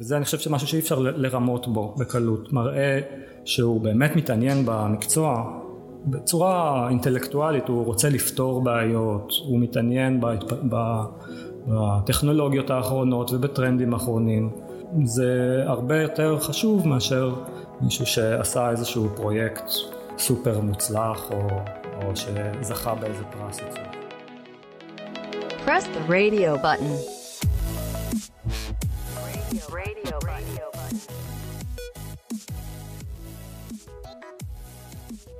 וזה אני חושב שמשהו שאי אפשר לרמות בו בקלות, מראה שהוא באמת מתעניין במקצוע בצורה אינטלקטואלית, הוא רוצה לפתור בעיות, הוא מתעניין בטכנולוגיות האחרונות ובטרנדים האחרונים, זה הרבה יותר חשוב מאשר מישהו שעשה איזשהו פרויקט סופר מוצלח או, או שזכה באיזה פרס. Press the radio button.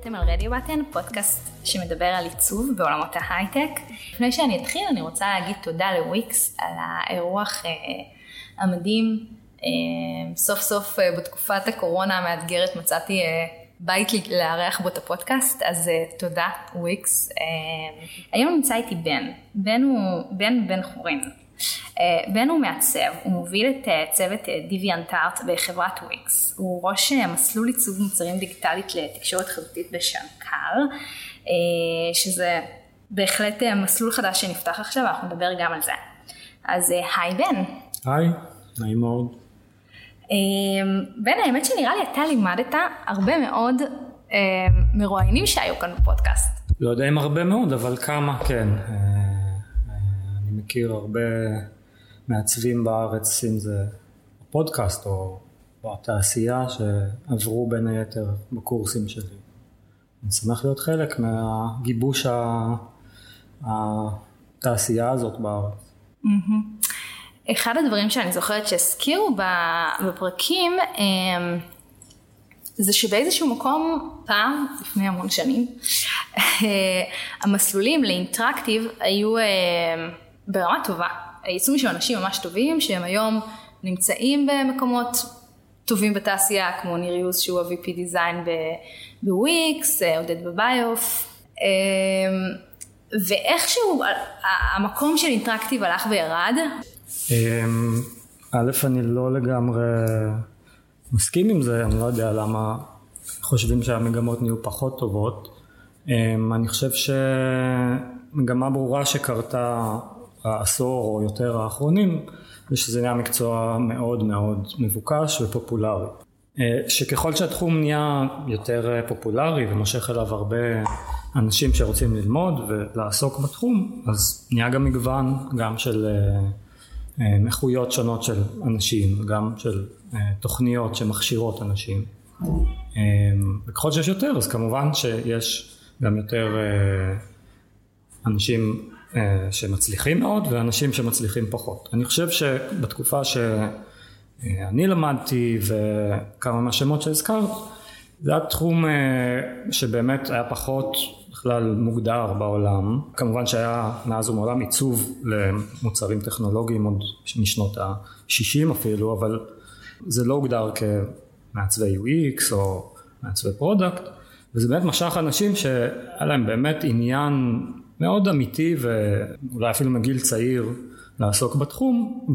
אתם על רדיו בטן, פודקאסט שמדבר על עיצוב בעולמות ההייטק. לפני שאני אתחיל אני רוצה להגיד תודה לוויקס על האירוח אה, המדהים. אה, סוף סוף אה, בתקופת הקורונה המאתגרת מצאתי בית לארח בו את הפודקאסט, אז תודה וויקס. היום נמצא איתי בן, בן הוא בן בן חורין. Uh, בן הוא מעצב, הוא מוביל את uh, צוות דיוויאנטארט uh, בחברת וויקס. הוא ראש מסלול עיצוב מוצרים דיגיטלית לתקשורת חזותית בשנקר, שזה בהחלט מסלול חדש שנפתח עכשיו, אנחנו נדבר גם על זה. אז היי בן. היי, נעים מאוד. בן האמת שנראה לי אתה לימדת הרבה מאוד מרואיינים שהיו כאן בפודקאסט. לא יודע אם הרבה מאוד אבל כמה כן. מכיר הרבה מעצבים בארץ אם זה פודקאסט או בתעשייה שעברו בין היתר בקורסים שלי. אני שמח להיות חלק מהגיבוש התעשייה הזאת בארץ. אחד הדברים שאני זוכרת שהזכירו בפרקים אמ, זה שבאיזשהו מקום פעם, לפני המון שנים, המסלולים לאינטראקטיב היו אמ, ברמה טובה. ייצאו משם אנשים ממש טובים שהם היום נמצאים במקומות טובים בתעשייה כמו ניר יוז שהוא ה-VP דיזיין בוויקס, עודד בביוף אמ, ואיכשהו המקום של אינטראקטיב הלך וירד אמ, א', אני לא לגמרי מסכים עם זה, אני לא יודע למה חושבים שהמגמות נהיו פחות טובות. אמ, אני חושב שמגמה ברורה שקרתה העשור או יותר האחרונים, זה שזה נהיה מקצוע מאוד מאוד מבוקש ופופולרי. אה, שככל שהתחום נהיה יותר פופולרי ומושך אליו הרבה אנשים שרוצים ללמוד ולעסוק בתחום, אז נהיה גם מגוון גם של אה, אה, שונות של אנשים, גם של אה, תוכניות שמכשירות אנשים. אה, וככל שיש יותר אז כמובן שיש גם יותר אנשים שמצליחים מאוד ואנשים שמצליחים פחות. אני חושב שבתקופה שאני למדתי וכמה מהשמות שהזכרת זה היה תחום שבאמת היה פחות בכלל מוגדר בעולם. כמובן שהיה מאז ומעולם עיצוב למוצרים טכנולוגיים עוד משנות ה-60 אפילו, אבל זה לא הוגדר כמעצבי UX או מעצבי product, וזה באמת משך אנשים שהיה להם באמת עניין מאוד אמיתי ואולי אפילו מגיל צעיר לעסוק בתחום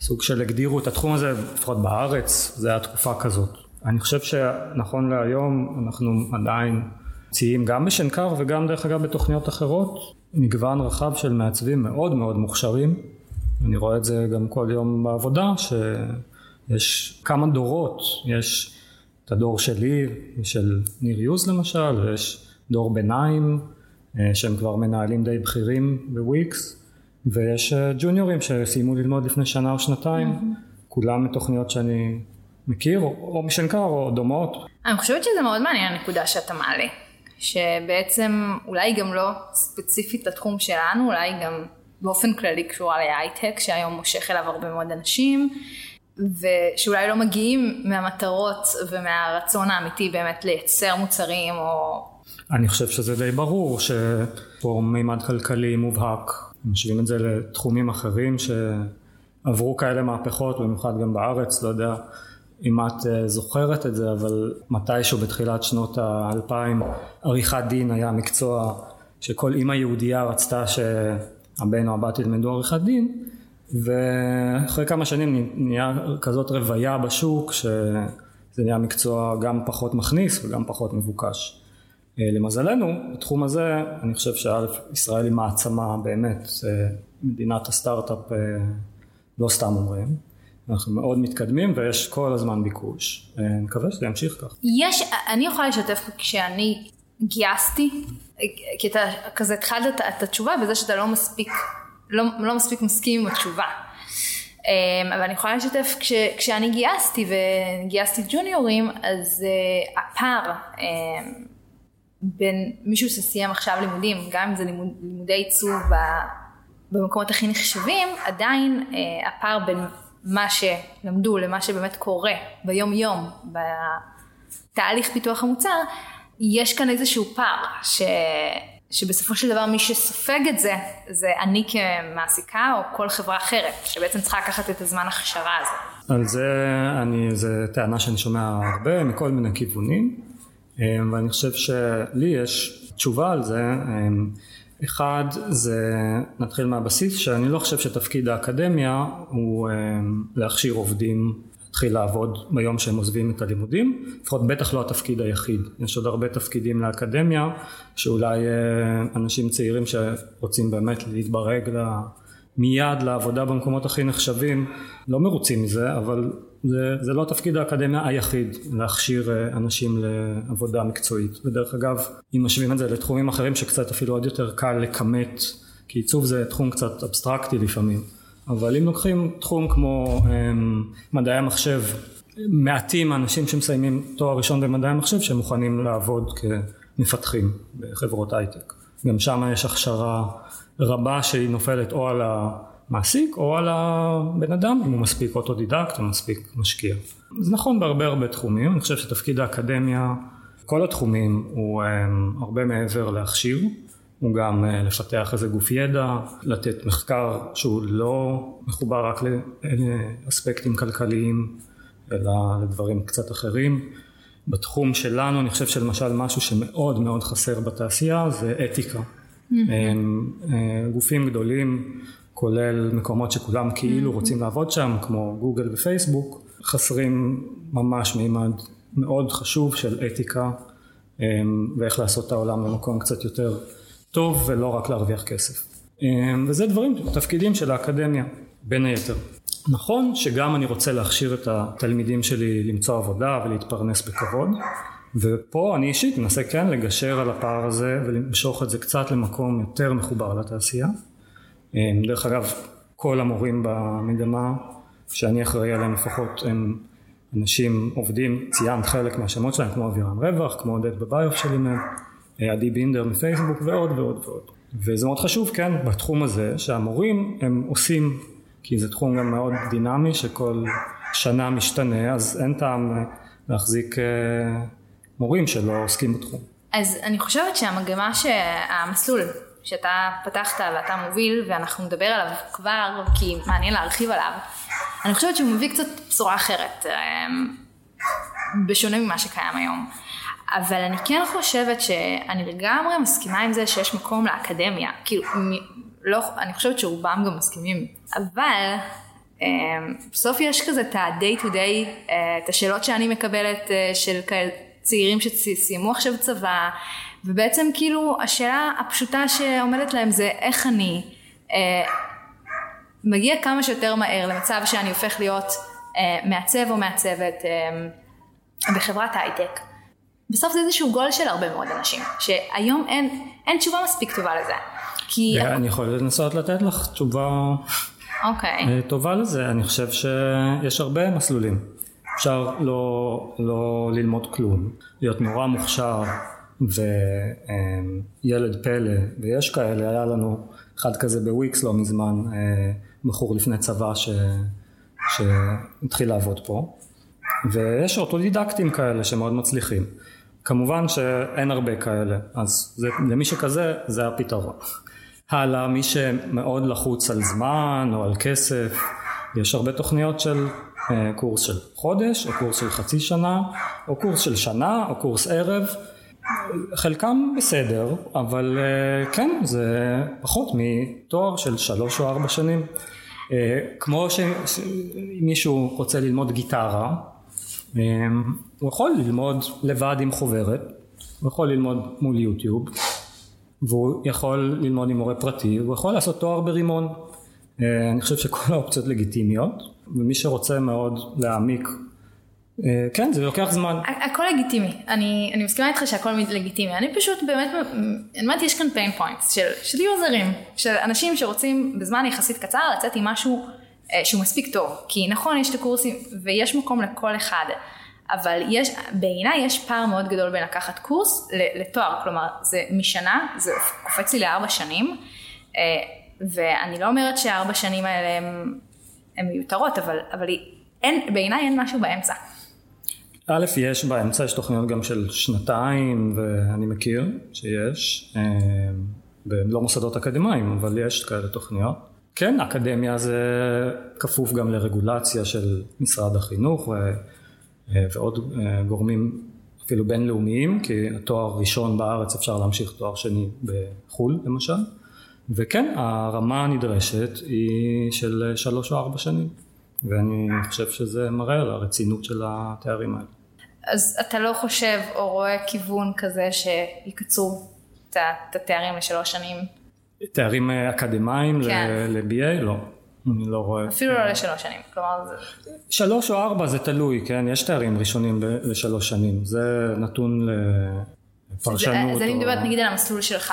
וסוג של הגדירו את התחום הזה לפחות בארץ זה היה תקופה כזאת. אני חושב שנכון להיום אנחנו עדיין מציעים גם בשנקר וגם דרך אגב בתוכניות אחרות מגוון רחב של מעצבים מאוד מאוד מוכשרים. אני רואה את זה גם כל יום בעבודה שיש כמה דורות. יש את הדור שלי של ניר יוז למשל ויש דור ביניים שהם כבר מנהלים די בכירים בוויקס ויש אה, ג'וניורים שסיימו ללמוד לפני שנה או שנתיים mm-hmm. כולם מתוכניות שאני מכיר או משנקר או דומות. אני חושבת שזה מאוד מעניין הנקודה שאתה מעלה שבעצם אולי גם לא ספציפית לתחום שלנו, אולי גם באופן כללי קשורה להייטק, שהיום מושך אליו הרבה מאוד אנשים, ושאולי לא מגיעים מהמטרות ומהרצון האמיתי באמת לייצר מוצרים או... אני חושב שזה די ברור שפה מימד כלכלי מובהק, משווים את זה לתחומים אחרים שעברו כאלה מהפכות, במיוחד גם בארץ, לא יודע. אם את אה, זוכרת את זה, אבל מתישהו בתחילת שנות האלפיים עריכת דין היה מקצוע שכל אימא יהודייה רצתה שהבן או הבת ילמדו עריכת דין ואחרי כמה שנים נהיה כזאת רוויה בשוק שזה נהיה מקצוע גם פחות מכניס וגם פחות מבוקש. אה, למזלנו, בתחום הזה אני חושב שישראל היא מעצמה באמת, מדינת הסטארט-אפ לא סתם אומרים אנחנו מאוד מתקדמים ויש כל הזמן ביקוש. אה, אני מקווה שזה ימשיך כך. יש, אני יכולה לשתף כשאני גייסתי, כי אתה כזה התחלת את התשובה בזה שאתה לא מספיק, לא, לא מספיק מסכים עם התשובה. אבל אני יכולה לשתף כש, כשאני גייסתי וגייסתי ג'וניורים אז הפער בין מישהו שסיים עכשיו לימודים גם אם זה לימוד, לימודי עיצוב במקומות הכי נחשבים עדיין uh, הפער בין מה שלמדו למה שבאמת קורה ביום יום בתהליך פיתוח המוצר יש כאן איזשהו פער ש... שבסופו של דבר מי שסופג את זה, זה אני כמעסיקה או כל חברה אחרת, שבעצם צריכה לקחת את הזמן הכשרה הזה. על זה אני, זו טענה שאני שומע הרבה מכל מיני כיוונים, ואני חושב שלי יש תשובה על זה. אמ, אחד זה, נתחיל מהבסיס, שאני לא חושב שתפקיד האקדמיה הוא אמ, להכשיר עובדים להתחיל לעבוד ביום שהם עוזבים את הלימודים, לפחות בטח לא התפקיד היחיד, יש עוד הרבה תפקידים לאקדמיה שאולי אה, אנשים צעירים שרוצים באמת להתברג לה, מיד לעבודה במקומות הכי נחשבים לא מרוצים מזה אבל זה, זה לא תפקיד האקדמיה היחיד להכשיר אה, אנשים לעבודה מקצועית ודרך אגב אם משווים את זה לתחומים אחרים שקצת אפילו עוד יותר קל לכמת כי עיצוב זה תחום קצת אבסטרקטי לפעמים אבל אם לוקחים תחום כמו אמ, מדעי המחשב, מעטים האנשים שמסיימים תואר ראשון במדעי המחשב שמוכנים לעבוד כמפתחים בחברות הייטק. גם שם יש הכשרה רבה שהיא נופלת או על המעסיק או על הבן אדם, אם הוא מספיק אוטודידקט או מספיק משקיע. זה נכון בהרבה הרבה תחומים, אני חושב שתפקיד האקדמיה, כל התחומים הוא אמ, הרבה מעבר להכשיר. הוא גם אה, לפתח איזה גוף ידע, לתת מחקר שהוא לא מחובר רק לאספקטים כלכליים, אלא לדברים קצת אחרים. בתחום שלנו אני חושב שלמשל משהו שמאוד מאוד חסר בתעשייה זה אתיקה. Mm-hmm. גופים גדולים, כולל מקומות שכולם כאילו mm-hmm. רוצים לעבוד שם, כמו גוגל ופייסבוק, חסרים ממש מימד מאוד חשוב של אתיקה ואיך לעשות את העולם למקום קצת יותר טוב ולא רק להרוויח כסף. אמ, וזה דברים, תפקידים של האקדמיה, בין היתר. נכון שגם אני רוצה להכשיר את התלמידים שלי למצוא עבודה ולהתפרנס בכבוד, ופה אני אישית מנסה כן לגשר על הפער הזה ולמשוך את זה קצת למקום יותר מחובר לתעשייה. אמ, דרך אגב, כל המורים במגמה שאני אחראי עליהם לפחות הם אנשים עובדים, ציינת חלק מהשמות שלהם כמו אבירם רווח, כמו עודד בביוף שלימד, עדי בינדר מפייסבוק ועוד ועוד ועוד. וזה מאוד חשוב כן בתחום הזה שהמורים הם עושים כי זה תחום גם מאוד דינמי שכל שנה משתנה אז אין טעם להחזיק אה, מורים שלא עוסקים בתחום. אז אני חושבת שהמגמה שהמסלול שאתה פתחת ואתה מוביל ואנחנו נדבר עליו כבר כי מעניין להרחיב עליו. אני חושבת שהוא מביא קצת בשורה אחרת אה, בשונה ממה שקיים היום. אבל אני כן חושבת שאני לגמרי מסכימה עם זה שיש מקום לאקדמיה, כאילו, לא, אני חושבת שרובם גם מסכימים, אבל אה, בסוף יש כזה את ה-day to day, אה, את השאלות שאני מקבלת אה, של צעירים שסיימו עכשיו צבא, ובעצם כאילו השאלה הפשוטה שעומדת להם זה איך אני אה, מגיע כמה שיותר מהר למצב שאני הופך להיות אה, מעצב או מעצבת אה, בחברת הייטק. בסוף זה איזשהו גול של הרבה מאוד אנשים, שהיום אין, אין תשובה מספיק טובה לזה. כי... אני יכול לנסות לתת לך תשובה okay. אוקיי. אה, טובה לזה, אני חושב שיש הרבה מסלולים. אפשר לא, לא ללמוד כלום, להיות נורא מוכשר וילד פלא, ויש כאלה, היה לנו אחד כזה בוויקס לא מזמן, אה, בחור לפני צבא ש... שהתחיל לעבוד פה, ויש אוטודידקטים כאלה שמאוד מצליחים. כמובן שאין הרבה כאלה, אז זה, למי שכזה זה הפתרון. הלאה, מי שמאוד לחוץ על זמן או על כסף, יש הרבה תוכניות של אה, קורס של חודש, או קורס של חצי שנה, או קורס של שנה, או קורס ערב. חלקם בסדר, אבל אה, כן, זה פחות מתואר של שלוש או ארבע שנים. אה, כמו שמישהו רוצה ללמוד גיטרה, אמ, הוא יכול ללמוד לבד עם חוברת, הוא יכול ללמוד מול יוטיוב, והוא יכול ללמוד עם מורה פרטי, הוא יכול לעשות תואר ברימון. אה, אני חושב שכל האופציות לגיטימיות, ומי שרוצה מאוד להעמיק אה, כן, זה לוקח זמן. הכל לגיטימי, אני, אני מסכימה איתך שהכל לגיטימי, אני פשוט באמת, אני אומרת יש כאן pain points של, של יוזרים, של אנשים שרוצים בזמן יחסית קצר לצאת עם משהו אה, שהוא מספיק טוב, כי נכון יש את הקורסים ויש מקום לכל אחד, אבל יש, בעיניי יש פער מאוד גדול בין לקחת קורס לתואר, כלומר זה משנה, זה קופץ לי לארבע שנים, אה, ואני לא אומרת שהארבע שנים האלה הן מיותרות, אבל, אבל אין, בעיניי אין משהו באמצע. א', יש באמצע, יש תוכניות גם של שנתיים, ואני מכיר שיש, אה, לא מוסדות אקדמיים, אבל יש כאלה תוכניות. כן, אקדמיה זה כפוף גם לרגולציה של משרד החינוך ו, אה, ועוד אה, גורמים אפילו בינלאומיים, כי התואר ראשון בארץ אפשר להמשיך תואר שני בחו"ל למשל, וכן, הרמה הנדרשת היא של שלוש או ארבע שנים. ואני חושב שזה מראה על הרצינות של התארים האלה. אז אתה לא חושב או רואה כיוון כזה שיקצרו את התארים לשלוש שנים? תארים אקדמיים כן. ל-BA? לא. אני לא רואה. אפילו לא לשלוש שנים, כלומר זה... שלוש או ארבע זה תלוי, כן? יש תארים ראשונים לשלוש שנים, זה נתון לפרשנות. אז אני מדברת נגיד על המסלול שלך.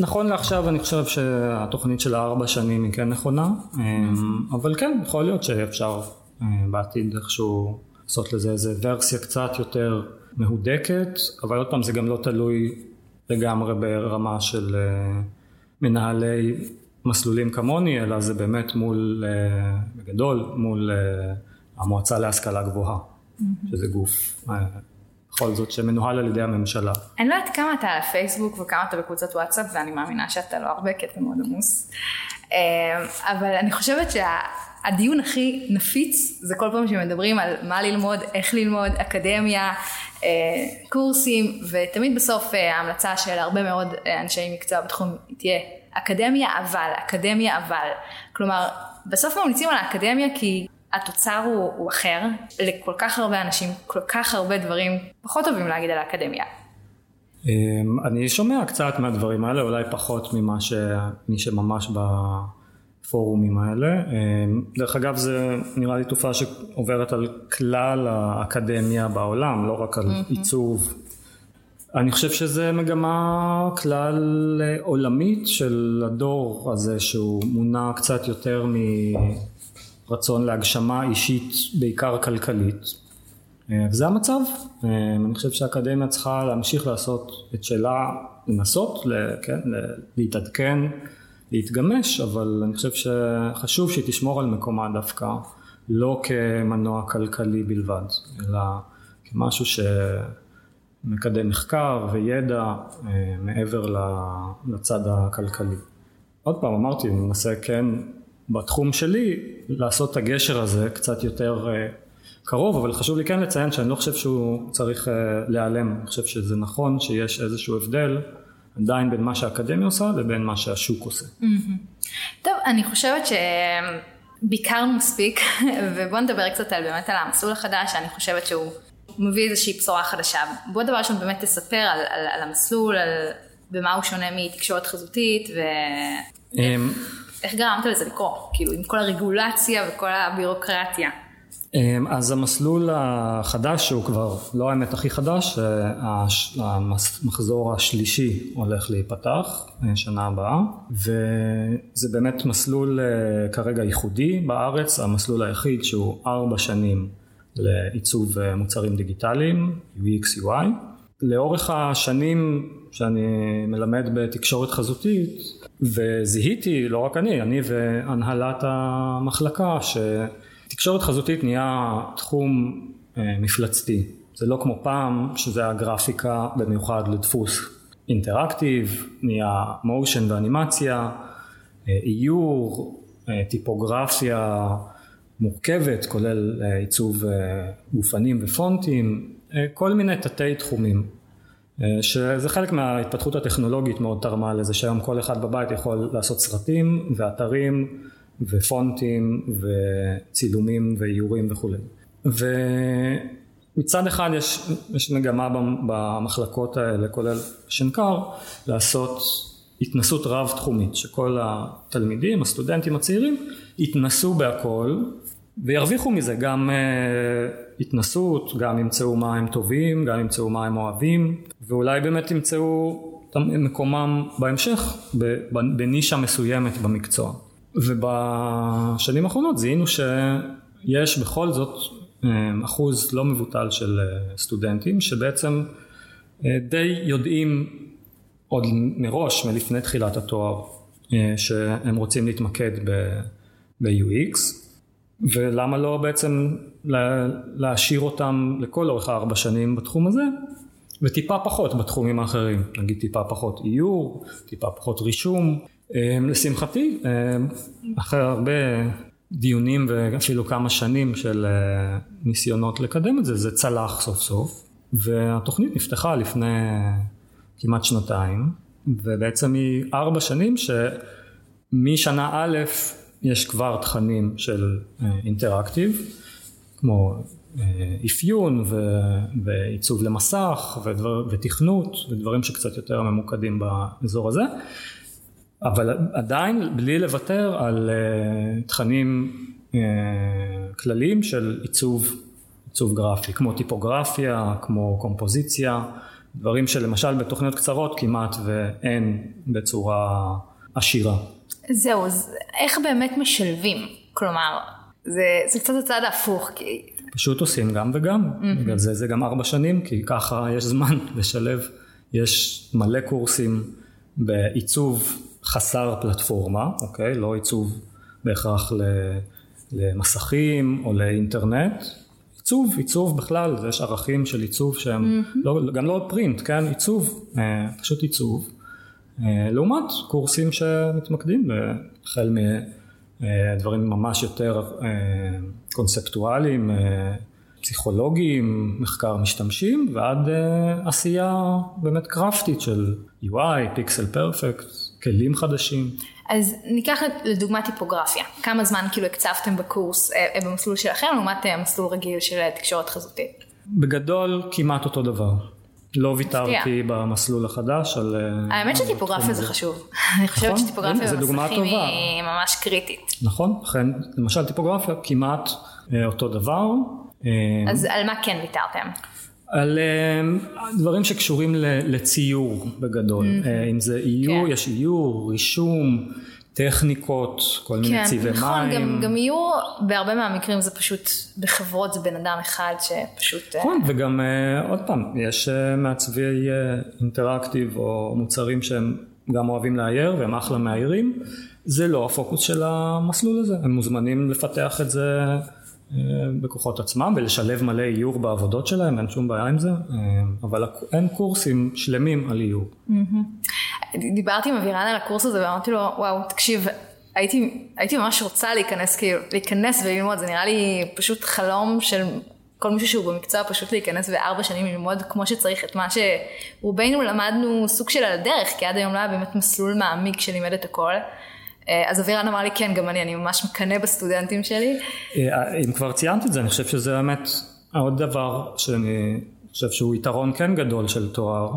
נכון לעכשיו אני חושב שהתוכנית של הארבע שנים היא כן נכונה, אמ, אבל כן, יכול להיות שאפשר אה, בעתיד איכשהו לעשות לזה איזה ורסיה קצת יותר מהודקת, אבל עוד פעם זה גם לא תלוי לגמרי ברמה של אה, מנהלי מסלולים כמוני, אלא זה באמת מול, אה, בגדול, מול המועצה להשכלה גבוהה, שזה גוף בכל זאת שמנוהל על ידי הממשלה. אני לא יודעת כמה אתה על הפייסבוק וכמה אתה בקבוצת וואטסאפ ואני מאמינה שאתה לא הרבה כי אתה מאוד עמוס. אה, אבל אני חושבת שהדיון הכי נפיץ זה כל פעם שמדברים על מה ללמוד, איך ללמוד, אקדמיה, אה, קורסים ותמיד בסוף אה, ההמלצה של הרבה מאוד אנשי מקצוע בתחום תהיה אקדמיה אבל, אקדמיה אבל. כלומר בסוף ממליצים על האקדמיה כי התוצר הוא, הוא אחר, לכל כך הרבה אנשים, כל כך הרבה דברים פחות טובים להגיד על האקדמיה. אמ, אני שומע קצת מהדברים האלה, אולי פחות ממה ש... מי שממש בפורומים האלה. אמ, דרך אגב זה נראה לי תופעה שעוברת על כלל האקדמיה בעולם, לא רק על mm-hmm. עיצוב. אני חושב שזה מגמה כלל עולמית של הדור הזה שהוא מונע קצת יותר מ... רצון להגשמה אישית בעיקר כלכלית. אה, וזה המצב. אה, אני חושב שהאקדמיה צריכה להמשיך לעשות את שלה לנסות כן, להתעדכן להתגמש אבל אני חושב שחשוב שהיא תשמור על מקומה דווקא לא כמנוע כלכלי בלבד אלא כמשהו שמקדם מחקר וידע אה, מעבר לצד הכלכלי. עוד פעם אמרתי אני מנסה כן בתחום שלי לעשות את הגשר הזה קצת יותר אה, קרוב אבל חשוב לי כן לציין שאני לא חושב שהוא צריך אה, להיעלם. אני חושב שזה נכון שיש איזשהו הבדל עדיין בין מה שהאקדמיה עושה לבין מה שהשוק עושה. טוב אני חושבת שביקרנו מספיק ובוא נדבר קצת על באמת על המסלול החדש שאני חושבת שהוא מביא איזושהי בשורה חדשה. בוא דבר ראשון באמת תספר על, על, על המסלול על במה הוא שונה מתקשורת חזותית ו... איך גרמת לזה לקרות? כאילו עם כל הרגולציה וכל הבירוקרטיה. אמ, אז המסלול החדש שהוא כבר לא האמת הכי חדש, אה, המחזור השלישי הולך להיפתח אה, שנה הבאה וזה באמת מסלול אה, כרגע ייחודי בארץ, המסלול היחיד שהוא ארבע שנים לעיצוב מוצרים דיגיטליים, UX UI. לאורך השנים שאני מלמד בתקשורת חזותית וזיהיתי, לא רק אני, אני והנהלת המחלקה, שתקשורת חזותית נהיה תחום אה, מפלצתי. זה לא כמו פעם, שזה הגרפיקה במיוחד לדפוס אינטראקטיב, נהיה מושן ואנימציה, אה, איור, אה, טיפוגרפיה מורכבת, כולל עיצוב גופנים ופונטים, כל מיני תתי תחומים. אה, שזה חלק מההתפתחות הטכנולוגית מאוד תרמה לזה שהיום כל אחד בבית יכול לעשות סרטים ואתרים ופונטים וצילומים ואיורים וכולי. ומצד אחד יש, יש מגמה במחלקות האלה כולל שנקר לעשות התנסות רב תחומית שכל התלמידים הסטודנטים הצעירים יתנסו בהכל וירוויחו מזה גם uh, התנסות, גם ימצאו מה הם טובים, גם ימצאו מה הם אוהבים ואולי באמת ימצאו מקומם בהמשך בנישה מסוימת במקצוע. ובשנים האחרונות זיהינו שיש בכל זאת אה, אחוז לא מבוטל של אה, סטודנטים שבעצם די יודעים עוד מראש מלפני תחילת התואר שהם רוצים להתמקד ב-UX ולמה לא בעצם להשאיר אותם לכל אורך הארבע שנים בתחום הזה? וטיפה פחות בתחומים האחרים, נגיד טיפה פחות איור, טיפה פחות רישום. אה, לשמחתי, אה, אחרי הרבה דיונים ואפילו כמה שנים של אה, ניסיונות לקדם את זה, זה צלח סוף סוף. והתוכנית נפתחה לפני כמעט שנתיים. ובעצם היא ארבע שנים שמשנה א' יש כבר תכנים של אינטראקטיב, כמו אה, אפיון ועיצוב למסך ודבר, ותכנות ודברים שקצת יותר ממוקדים באזור הזה, אבל עדיין בלי לוותר על אה, תכנים אה, כלליים של עיצוב, עיצוב גרפי, כמו טיפוגרפיה, כמו קומפוזיציה, דברים שלמשל בתוכניות קצרות כמעט ואין בצורה עשירה. זהו, אז איך באמת משלבים? כלומר, זה, זה קצת הצד ההפוך. כי... פשוט עושים גם וגם, mm-hmm. בגלל זה זה גם ארבע שנים, כי ככה יש זמן לשלב. יש מלא קורסים בעיצוב חסר פלטפורמה, אוקיי? לא עיצוב בהכרח למסכים או לאינטרנט. עיצוב, עיצוב בכלל, יש ערכים של עיצוב שהם, mm-hmm. לא, גם לא פרינט, כן? עיצוב, אה, פשוט עיצוב. אה, לעומת קורסים שמתמקדים החל מדברים ממש יותר אה, קונספטואליים, אה, פסיכולוגיים, מחקר משתמשים ועד עשייה באמת קרפטית של UI, פיקסל פרפקט, כלים חדשים. אז ניקח לדוגמה טיפוגרפיה, כמה זמן כאילו הקצבתם בקורס במסלול שלכם לעומת מסלול רגיל של תקשורת חזותית? בגדול כמעט אותו דבר. לא ויתרתי במסלול החדש על... אה, האמת שטיפוגרפיה זה חשוב. אני חושבת נכון, שטיפוגרפיה במסכים היא ממש קריטית. נכון, לכן למשל טיפוגרפיה כמעט אה, אותו דבר. אה, אז על מה כן ויתרתם? על דברים שקשורים לציור בגדול, אם זה איור, כן. יש איור, רישום, טכניקות, כל מיני כן, צבעי נכון, מים. גם, גם יהיו, בהרבה מהמקרים זה פשוט, בחברות זה בן אדם אחד שפשוט... אה, נכון. וגם uh, עוד פעם, יש uh, מעצבי אינטראקטיב או מוצרים שהם גם אוהבים לאייר והם אחלה מאיירים, זה לא הפוקוס של המסלול הזה, הם מוזמנים לפתח את זה בכוחות עצמם ולשלב מלא איור בעבודות שלהם, אין שום בעיה עם זה, אבל אין קורסים שלמים על איור. Mm-hmm. דיברתי עם אבירן על הקורס הזה ואמרתי לו, וואו, תקשיב, הייתי, הייתי ממש רוצה להיכנס, כאילו, להיכנס וללמוד, זה נראה לי פשוט חלום של כל מישהו שהוא במקצוע, פשוט להיכנס בארבע שנים ללמוד כמו שצריך את מה שרובנו למדנו סוג של על הדרך, כי עד היום לא היה באמת מסלול מעמיק שלימד את הכל. אה, אז אבירן אמר לי, כן, גם אני, אני ממש מקנא בסטודנטים שלי. אה, אם כבר ציינת את זה, אני חושב שזה באמת עוד דבר שאני חושב שהוא יתרון כן גדול של תואר.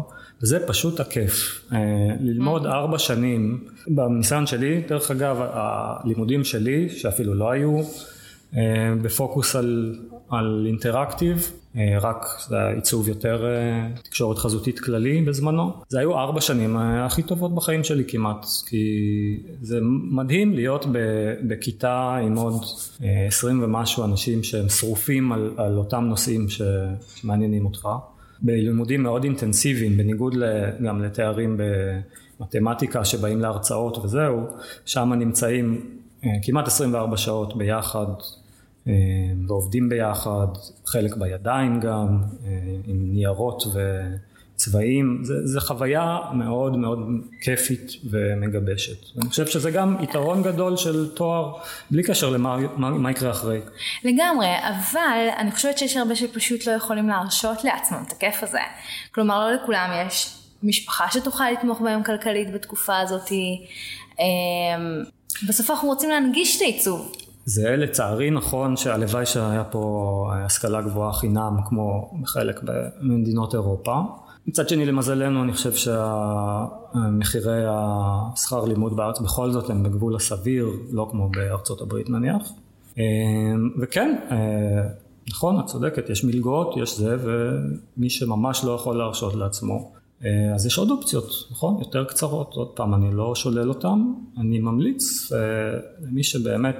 זה פשוט הכיף. אה, ללמוד ארבע שנים, בניסיון שלי, דרך אגב, הלימודים שלי, שאפילו לא היו אה, בפוקוס על, על אינטראקטיב, אה, רק זה עיצוב יותר תקשורת חזותית כללי בזמנו. זה היו ארבע שנים הכי טובות בחיים שלי כמעט, כי זה מדהים להיות בכיתה עם עוד עשרים ומשהו אנשים שהם שרופים על, על אותם נושאים שמעניינים אותך. בלימודים מאוד אינטנסיביים, בניגוד גם לתארים במתמטיקה שבאים להרצאות וזהו, שם נמצאים אה, כמעט 24 שעות ביחד אה, ועובדים ביחד, חלק בידיים גם, אה, עם ניירות ו... צבעים, זה, זה חוויה מאוד מאוד כיפית ומגבשת. אני חושב שזה גם יתרון גדול של תואר, בלי קשר למה מה, מה יקרה אחרי. לגמרי, אבל אני חושבת שיש הרבה שפשוט לא יכולים להרשות לעצמם את הכיף הזה. כלומר, לא לכולם יש משפחה שתוכל לתמוך בהם כלכלית בתקופה הזאת. אמ, בסוף אנחנו רוצים להנגיש את העיצוב. זה לצערי נכון שהלוואי שהיה פה השכלה גבוהה חינם כמו בחלק במדינות אירופה. מצד שני למזלנו אני חושב שמחירי השכר לימוד בארץ בכל זאת הם בגבול הסביר, לא כמו בארצות הברית נניח. אה, וכן, אה, נכון, את צודקת, יש מלגות, יש זה, ומי שממש לא יכול להרשות לעצמו, אה, אז יש עוד אופציות, נכון? יותר קצרות, עוד פעם, אני לא שולל אותן, אני ממליץ למי שבאמת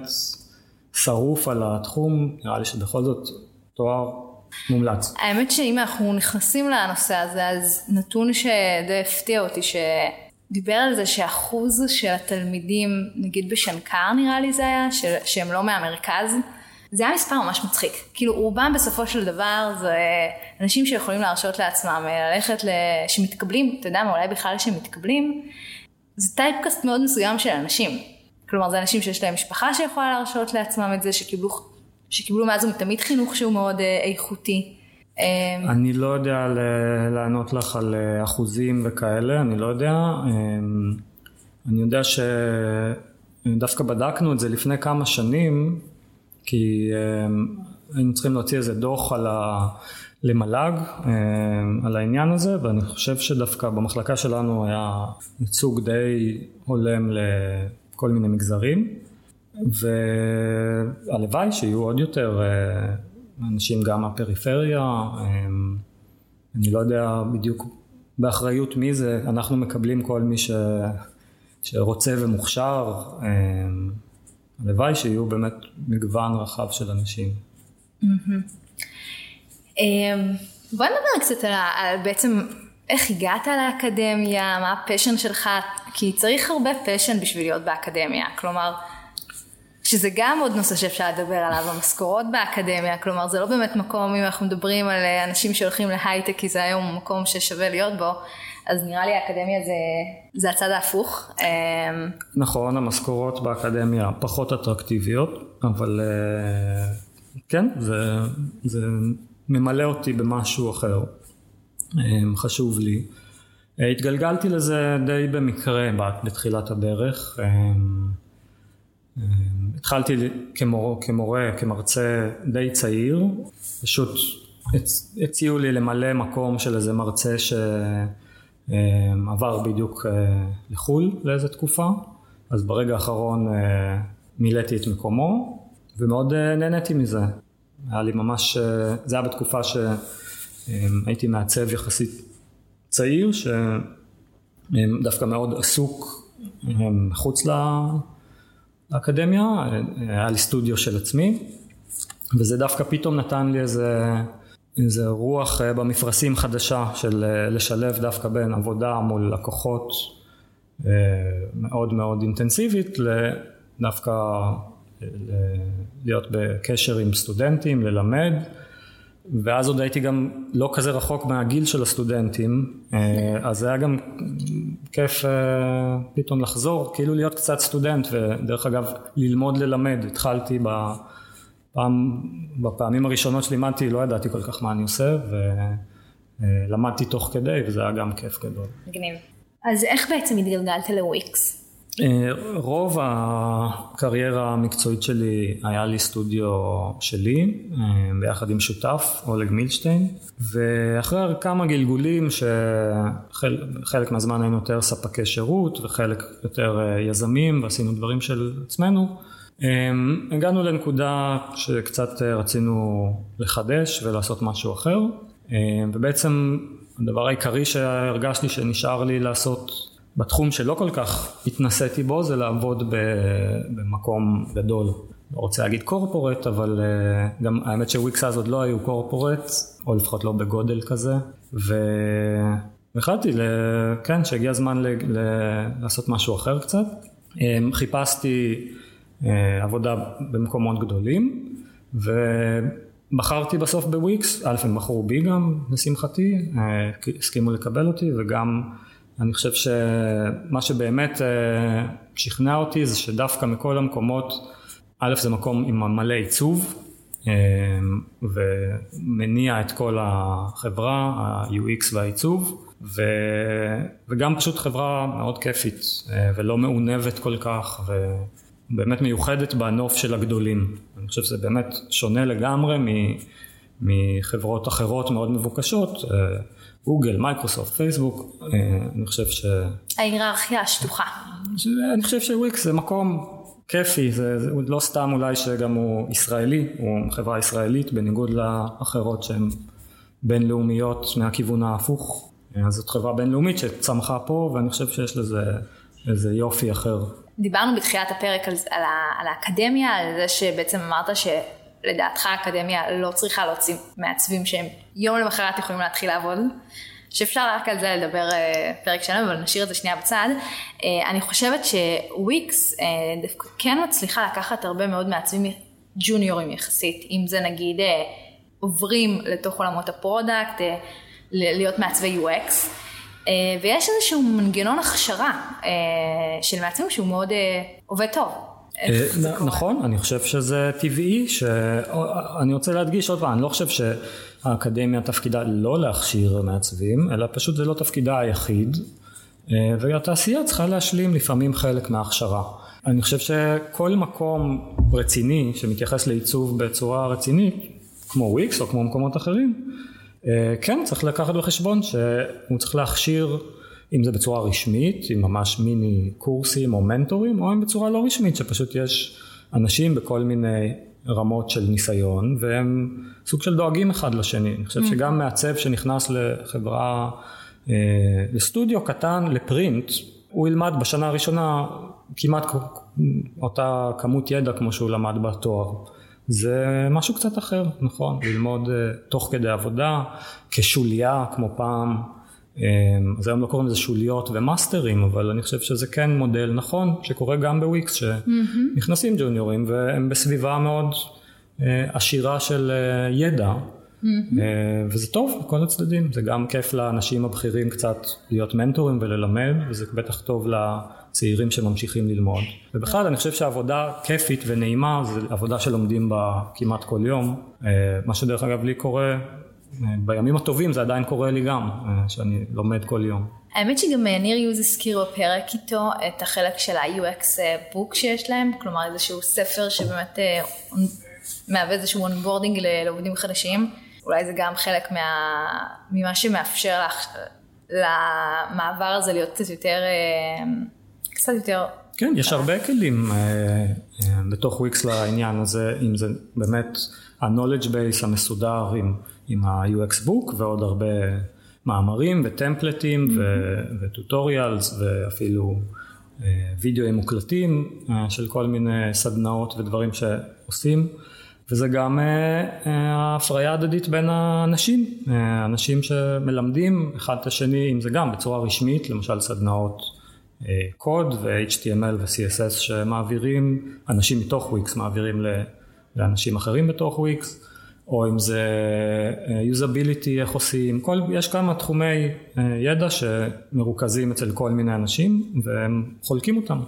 שרוף על התחום, נראה לי שבכל זאת תואר מומלץ. האמת שאם אנחנו נכנסים לנושא הזה, אז נתון שדי הפתיע אותי, שדיבר על זה שאחוז של התלמידים, נגיד בשנקר נראה לי זה היה, ש... שהם לא מהמרכז, זה היה מספר ממש מצחיק. כאילו רובם בסופו של דבר זה אנשים שיכולים להרשות לעצמם ללכת, ל... שמתקבלים, אתה יודע מה, אולי בכלל שמתקבלים, זה טייפקאסט מאוד מסוים של אנשים. כלומר זה אנשים שיש להם משפחה שיכולה להרשות לעצמם את זה, שקיבלו שקיבלו מאז ומתמיד חינוך שהוא מאוד אה, איכותי. אמ, אני לא יודע לענות לך על אה, אחוזים וכאלה, אני לא יודע. אמ, אני יודע שדווקא בדקנו את זה לפני כמה שנים, כי אמ, היינו צריכים להוציא איזה דוח על ה... למל"ג על העניין הזה ואני חושב שדווקא במחלקה שלנו היה ייצוג די הולם לכל מיני מגזרים והלוואי שיהיו עוד יותר אה, אנשים גם מהפריפריה, אה, אני לא יודע בדיוק באחריות מי זה, אנחנו מקבלים כל מי ש... שרוצה ומוכשר, אה, הלוואי שיהיו באמת מגוון רחב של אנשים. בוא נדבר קצת על, על בעצם איך הגעת לאקדמיה, מה ה-passion שלך, כי צריך הרבה passion בשביל להיות באקדמיה, כלומר שזה גם עוד נושא שאפשר לדבר עליו, המשכורות באקדמיה, כלומר זה לא באמת מקום, אם אנחנו מדברים על אה, אנשים שהולכים להייטק, כי זה היום מקום ששווה להיות בו, אז נראה לי האקדמיה זה, זה הצד ההפוך. אמ, נכון, המשכורות באקדמיה פחות אטרקטיביות, אבל אה, כן, זה, זה ממלא אותי במשהו אחר, אמ, חשוב לי. אה, התגלגלתי לזה די במקרה בתחילת הדרך. אמ, התחלתי כמורה, כמורה, כמרצה די צעיר, פשוט הציעו לי למלא מקום של איזה מרצה שעבר בדיוק אה, לחו"ל לאיזה תקופה, אז ברגע האחרון אה, מילאתי את מקומו ומאוד אה, נהניתי מזה. היה לי ממש, זה היה בתקופה שהייתי מעצב יחסית צעיר, שדווקא מאוד עסוק מחוץ לאקדמיה, היה לי סטודיו של עצמי, וזה דווקא פתאום נתן לי איזה, איזה רוח אה, במפרשים חדשה של אה, לשלב דווקא בין עבודה מול לקוחות אה, מאוד מאוד אינטנסיבית לדווקא להיות בקשר עם סטודנטים, ללמד. ואז עוד הייתי גם לא כזה רחוק מהגיל של הסטודנטים, אז זה היה גם כיף אה, פתאום לחזור, כאילו להיות קצת סטודנט, ודרך אגב ללמוד ללמד, התחלתי בפעם, בפעמים הראשונות שלימדתי, לא ידעתי כל כך מה אני עושה, ולמדתי תוך כדי, וזה היה גם כיף גדול. מגניב. אז איך בעצם התגלגלת לוויקס? אה, רוב הקריירה המקצועית שלי היה לי סטודיו שלי אה, ביחד עם שותף אולג מילשטיין. ואחרי כמה גלגולים שחלק מהזמן היינו יותר ספקי שירות וחלק יותר אה, יזמים ועשינו דברים של עצמנו הגענו לנקודה שקצת רצינו לחדש ולעשות משהו אחר. ובעצם הדבר העיקרי שהרגשתי שנשאר לי לעשות בתחום שלא כל כך התנסיתי בו זה לעבוד במקום גדול. לא רוצה להגיד קורפורט, אבל אה, גם האמת שוויקס אז עוד לא היו קורפורט, או לפחות לא בגודל כזה, והחלטתי, כן, שהגיע הזמן ל... לעשות משהו אחר קצת. אה, חיפשתי אה, עבודה במקומות גדולים, ובחרתי בסוף בוויקס, א' הם בחרו בי גם, לשמחתי, הסכימו לקבל אותי, וגם אני חושב שמה שבאמת אה, שכנע אותי זה שדווקא מכל המקומות, א' זה מקום עם מלא עיצוב אה, ומניע את כל החברה, ה-UX והעיצוב ו... וגם פשוט חברה מאוד כיפית אה, ולא מעונבת כל כך ובאמת מיוחדת בנוף של הגדולים. אני חושב שזה באמת שונה לגמרי מחברות אחרות מאוד מבוקשות, גוגל, מייקרוסופט, פייסבוק, אני חושב ש... ההיררכיה השטוחה. אני חושב שוויקס זה מקום כיפי, זה, זה לא סתם אולי שגם הוא ישראלי, הוא חברה ישראלית בניגוד לאחרות שהן בינלאומיות מהכיוון ההפוך. אז זאת חברה בינלאומית שצמחה פה ואני חושב שיש לזה איזה יופי אחר. דיברנו בתחילת הפרק על, על, על האקדמיה, על זה שבעצם אמרת שלדעתך האקדמיה לא צריכה להוציא מעצבים שהם יום למחרת יכולים להתחיל לעבוד. שאפשר רק על זה לדבר אה, פרק שלם, אבל נשאיר את זה שנייה בצד. אה, אני חושבת שוויקס אה, דווקא כן מצליחה לקחת הרבה מאוד מעצבים ג'וניורים יחסית, אם זה נגיד עוברים לתוך עולמות ה-product, להיות מעצבי UX, ויש איזשהו מנגנון הכשרה של מעצבים שהוא מאוד עובד טוב. נכון, אני חושב שזה טבעי, אני רוצה להדגיש עוד פעם, אני לא חושב שהאקדמיה תפקידה לא להכשיר מעצבים, אלא פשוט זה לא תפקידה היחיד, אה, והתעשייה צריכה להשלים לפעמים חלק מההכשרה. אני חושב שכל מקום רציני שמתייחס לעיצוב בצורה רצינית, כמו וויקס או כמו מקומות אחרים, אה, כן צריך לקחת בחשבון שהוא צריך להכשיר אם זה בצורה רשמית, עם ממש מיני קורסים או מנטורים, או אם בצורה לא רשמית, שפשוט יש אנשים בכל מיני רמות של ניסיון, והם סוג של דואגים אחד לשני. אני חושב שגם מעצב שנכנס לחברה, אה, לסטודיו קטן, לפרינט, הוא ילמד בשנה הראשונה כמעט אותה כמות ידע כמו שהוא למד בתואר. זה משהו קצת אחר, נכון, ללמוד uh, תוך כדי עבודה, כשוליה כמו פעם, אז היום לא קוראים לזה שוליות ומאסטרים, אבל אני חושב שזה כן מודל נכון, שקורה גם בוויקס, שנכנסים ג'וניורים והם בסביבה מאוד אה, עשירה של אה, ידע, אה, וזה טוב לכל הצדדים, זה גם כיף לאנשים הבכירים קצת להיות מנטורים וללמד, וזה בטח טוב לצעירים שממשיכים ללמוד. ובכלל אני חושב שעבודה כיפית ונעימה זה עבודה שלומדים בה כמעט כל יום, מה שדרך אגב לי קורה בימים הטובים זה עדיין קורה לי גם, אה, שאני לומד כל יום. האמת שגם אה, ניר יוז הזכיר בפרק איתו את החלק של ה-UX אה, שיש להם, כלומר איזשהו ספר שבאמת מהווה איזשהו onboarding לעובדים חדשים, אולי זה גם חלק מה, ממה שמאפשר לך, למעבר הזה להיות קצת יותר, קצת יותר... כן, יש הרבה כלים בתוך וויקס לעניין הזה, אם זה באמת ה-knowledge base המסודר עם עם ה-UX Book ועוד הרבה מאמרים וטמפלטים mm-hmm. וטוטוריאלס ואפילו אה, וידאוים מוקלטים אה, של כל מיני סדנאות ודברים שעושים. וזה גם אה, ההפריה הדדית בין האנשים, אנשים שמלמדים אחד את השני, אם זה גם בצורה רשמית, למשל סדנאות קוד ו-HTML ו-CSS שמעבירים, אנשים מתוך וויקס מעבירים לאנשים אחרים בתוך וויקס או אם זה יוזביליטי, אה, איך עושים, כל, יש כמה תחומי אה, ידע שמרוכזים אצל כל מיני אנשים והם חולקים אותם.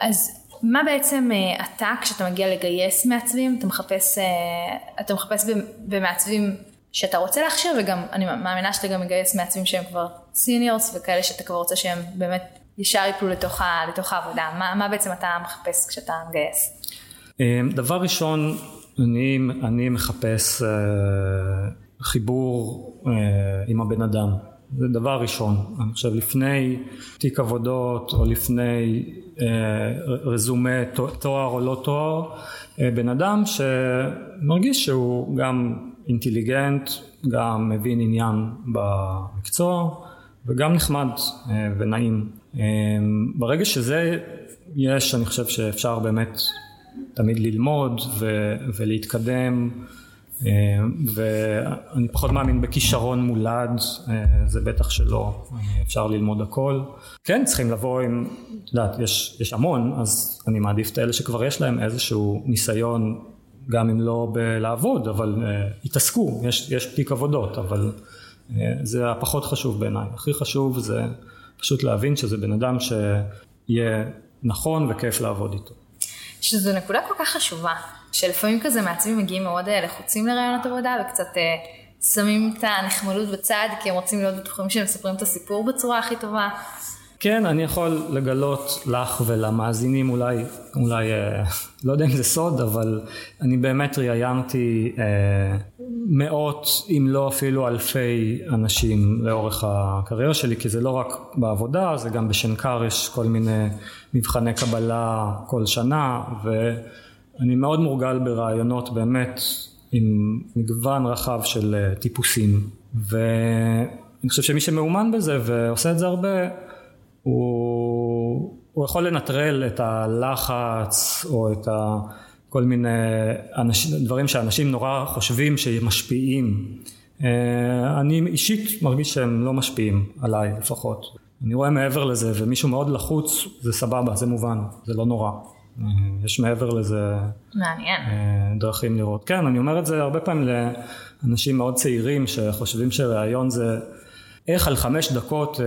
אז מה בעצם אה, אתה כשאתה מגיע לגייס מעצבים, אתה מחפש, אתה מחפש במעצבים שאתה רוצה להכשיר וגם אני מאמינה שאתה גם מגייס מעצבים שהם כבר seniors וכאלה שאתה כבר רוצה שהם באמת ישר יפלו לתוך, לתוך העבודה, מה, מה בעצם אתה מחפש כשאתה מגייס? דבר ראשון אני, אני מחפש uh, חיבור uh, עם הבן אדם, זה דבר ראשון. אני חושב לפני תיק עבודות או לפני uh, רזומה תואר או לא תואר, uh, בן אדם שמרגיש שהוא גם אינטליגנט, גם מבין עניין במקצוע וגם נחמד uh, ונעים. Uh, ברגע שזה יש, אני חושב שאפשר באמת תמיד ללמוד ו- ולהתקדם אה, ואני פחות מאמין בכישרון מולד, אה, זה בטח שלא, אפשר ללמוד הכל. כן, צריכים לבוא עם, את יודעת, יש, יש המון, אז אני מעדיף את אלה שכבר יש להם איזשהו ניסיון, גם אם לא בלעבוד, אבל התעסקו, יש, יש תיק עבודות, אבל זה הפחות חשוב בעיניי. הכי חשוב זה פשוט להבין שזה בן אדם שיהיה נכון וכיף לעבוד איתו. שזו נקודה כל כך חשובה, שלפעמים כזה מעצבים מגיעים מאוד אה, לחוצים לרעיונות עבודה וקצת אה, שמים את הנחמדות בצד כי הם רוצים להיות בטוחים שהם מספרים את הסיפור בצורה הכי טובה. כן, אני יכול לגלות לך ולמאזינים אולי, אולי, אה, לא יודע אם זה סוד, אבל אני באמת ראיינתי אה, מאות, אם לא אפילו אלפי אנשים לאורך הקריירה שלי, כי זה לא רק בעבודה, זה גם בשנקר יש כל מיני מבחני קבלה כל שנה, ואני מאוד מורגל ברעיונות באמת עם מגוון רחב של אה, טיפוסים, ואני חושב שמי שמאומן בזה ועושה את זה הרבה, הוא, הוא יכול לנטרל את הלחץ או את ה, כל מיני אנשים, דברים שאנשים נורא חושבים שמשפיעים. אה, אני אישית מרגיש שהם לא משפיעים עליי לפחות. אני רואה מעבר לזה ומישהו מאוד לחוץ זה סבבה זה מובן זה לא נורא. אה, יש מעבר לזה מעניין. אה, דרכים לראות. כן אני אומר את זה הרבה פעמים לאנשים מאוד צעירים שחושבים שראיון זה איך על חמש דקות אה,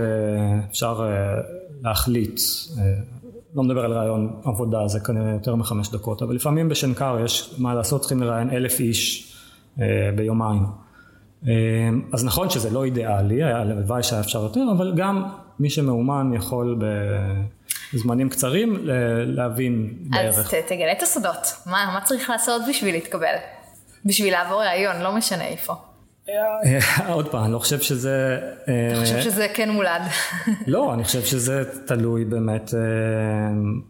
אפשר אה, להחליט, אה, לא מדבר על רעיון עבודה, זה כנראה יותר מחמש דקות, אבל לפעמים בשנקר יש מה לעשות, צריכים לראיין אלף איש ביומיים. אז נכון שזה לא אידיאלי, הלוואי שהיה אפשר יותר, אבל גם מי שמאומן יכול בזמנים קצרים להבין בערך. אז תגלה את הסודות, מה, מה צריך לעשות בשביל להתקבל? בשביל לעבור ראיון, לא משנה איפה. אה, עוד פעם, אני לא חושב שזה... אה, אתה חושב שזה כן מולד? לא, אני חושב שזה תלוי באמת אה,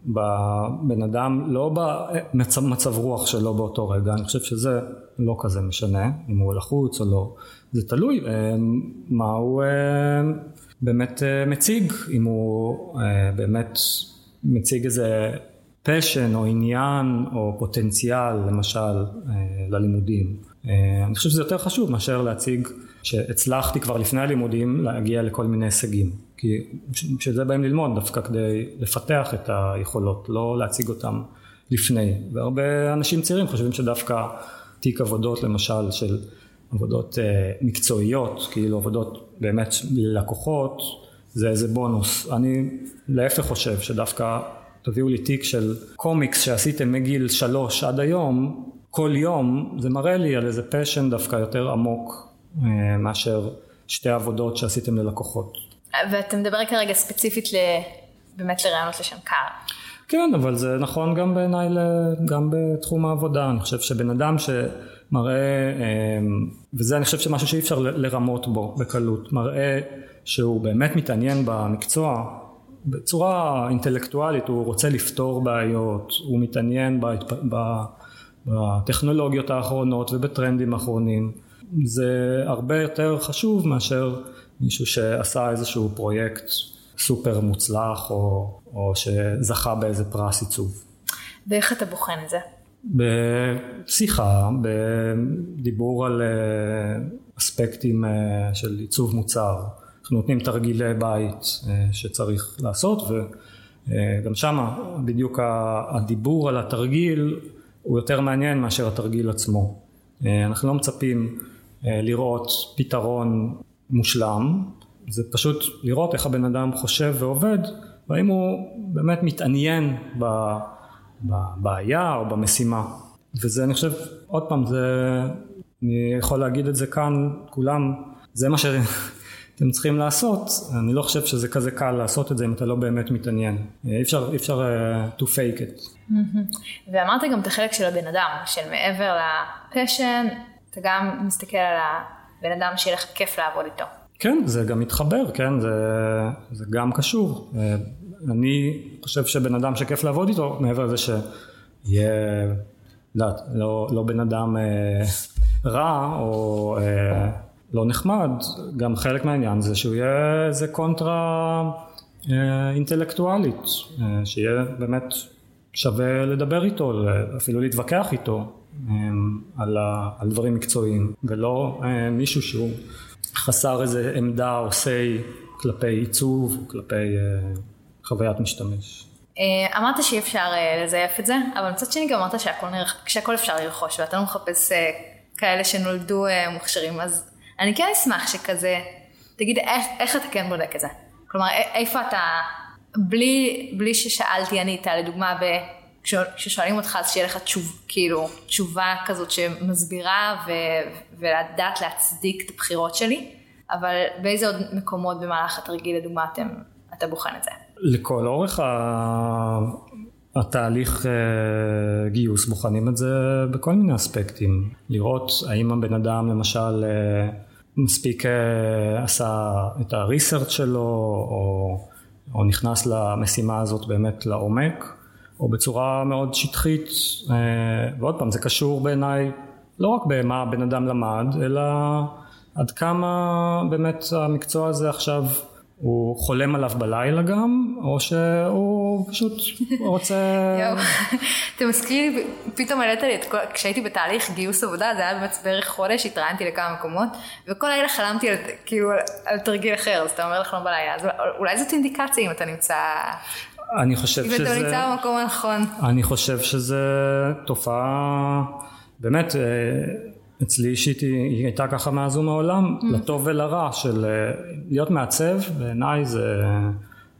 בבן אדם, לא במצב רוח שלו באותו רגע, אני חושב שזה לא כזה משנה, אם הוא לחוץ או לא, זה תלוי מה הוא באמת מציג, אם הוא באמת מציג איזה פשן או עניין או פוטנציאל למשל ללימודים. אה, אני חושב שזה יותר חשוב מאשר להציג שהצלחתי כבר לפני הלימודים להגיע לכל מיני הישגים. כי בשביל זה באים ללמוד דווקא כדי לפתח את היכולות לא להציג אותם לפני. והרבה אנשים צעירים חושבים שדווקא תיק עבודות למשל של עבודות אה, מקצועיות כאילו עבודות באמת ללקוחות זה איזה בונוס. אני להפך חושב שדווקא תביאו לי תיק של קומיקס שעשיתם מגיל שלוש עד היום כל יום זה מראה לי על איזה פשן דווקא יותר עמוק אה, מאשר שתי עבודות שעשיתם ללקוחות. ואתה מדבר כרגע ספציפית באמת לרעיונות לשנקר. כן, אבל זה נכון גם בעיניי, גם בתחום העבודה. אני חושב שבן אדם שמראה, אה, וזה אני חושב שמשהו שאי אפשר לרמות בו בקלות, מראה שהוא באמת מתעניין במקצוע בצורה אינטלקטואלית, הוא רוצה לפתור בעיות, הוא מתעניין בהתפ... בטכנולוגיות האחרונות ובטרנדים האחרונים זה הרבה יותר חשוב מאשר מישהו שעשה איזשהו פרויקט סופר מוצלח או, או שזכה באיזה פרס עיצוב. ואיך אתה בוחן את זה? בשיחה, בדיבור על אה, אספקטים אה, של עיצוב מוצר. אנחנו נותנים תרגילי בית אה, שצריך לעשות וגם שם בדיוק הדיבור על התרגיל הוא יותר מעניין מאשר התרגיל עצמו. אה, אנחנו לא מצפים אה, לראות פתרון מושלם, זה פשוט לראות איך הבן אדם חושב ועובד והאם הוא באמת מתעניין בבעיה או במשימה. וזה אני חושב, עוד פעם, זה, אני יכול להגיד את זה כאן, כולם, זה מה ש... אתם צריכים לעשות, אני לא חושב שזה כזה קל לעשות את זה אם אתה לא באמת מתעניין. אי אפשר, אי אפשר uh, to fake it. ואמרת גם את החלק של הבן אדם, של מעבר לפשן, אתה גם מסתכל על הבן אדם שיהיה לך כיף לעבוד איתו. כן, זה גם מתחבר, כן, זה, זה גם קשור. אה, אני חושב שבן אדם שכיף לעבוד איתו, מעבר לזה שיהיה, לא, לא, לא בן אדם אה, רע או... אה, לא נחמד, גם חלק מהעניין זה שהוא יהיה איזה קונטרה אה, אינטלקטואלית, אה, שיהיה באמת שווה לדבר איתו, אפילו להתווכח איתו אה, על, דברים מקצועיים, ולא מישהו שהוא חסר איזה עמדה או say כלפי עיצוב, כלפי חוויית משתמש. אמרת שאי אפשר לזייף את זה, אבל מצד שני גם אמרת שהכל, שהכל אפשר לרכוש, ואתה לא מחפש כאלה שנולדו מוכשרים, אז אני כן אשמח שכזה, תגיד איך, איך אתה כן בודק את זה? כלומר, איפה אתה, בלי, בלי ששאלתי ענית, לדוגמה, ב... כששואלים אותך אז שיהיה לך תשוב, כאילו, תשובה כזאת שמסבירה ו, ולדעת להצדיק את הבחירות שלי, אבל באיזה עוד מקומות במהלך התרגיל לדוגמה אתם, אתה בוחן את זה? לכל אורך. התהליך אה, גיוס בוחנים את זה בכל מיני אספקטים. לראות האם הבן אדם למשל אה, מספיק אה, עשה את הריסרצ' שלו או, או נכנס למשימה הזאת באמת לעומק או בצורה מאוד שטחית ועוד פעם זה קשור בעיניי לא רק במה הבן אדם למד אלא עד כמה באמת המקצוע הזה עכשיו הוא חולם עליו בלילה גם, או שהוא פשוט רוצה... יואו, אתה מזכיר פתאום העלית לי את כל, כשהייתי בתהליך גיוס עבודה, זה היה באמת בערך חודש, התראיינתי לכמה מקומות, וכל לילה חלמתי על, כאילו, על תרגיל אחר, אז אתה אומר לחלום בלילה, אז אולי זאת אינדיקציה אם אתה נמצא... אני חושב שזה... אם אתה נמצא במקום הנכון. אני חושב שזה תופעה, באמת... אצלי אישית היא הייתה ככה מאז ומעולם, mm. לטוב ולרע של אה, להיות מעצב בעיניי זה,